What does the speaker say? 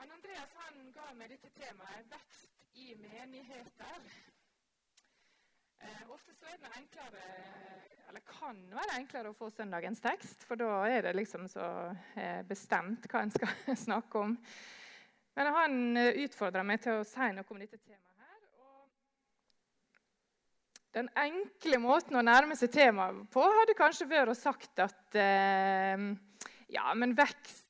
Han Andreas han ga meg dette temaet 'vekst i menigheter'. Eh, ofte så er det enklere, eller kan være enklere å få søndagens tekst, for da er det liksom så eh, bestemt hva en skal snakke om. Men han eh, utfordra meg til å si noe om dette temaet. her, og Den enkle måten å nærme seg temaet på hadde kanskje vært å sagt at eh, ja, men vekst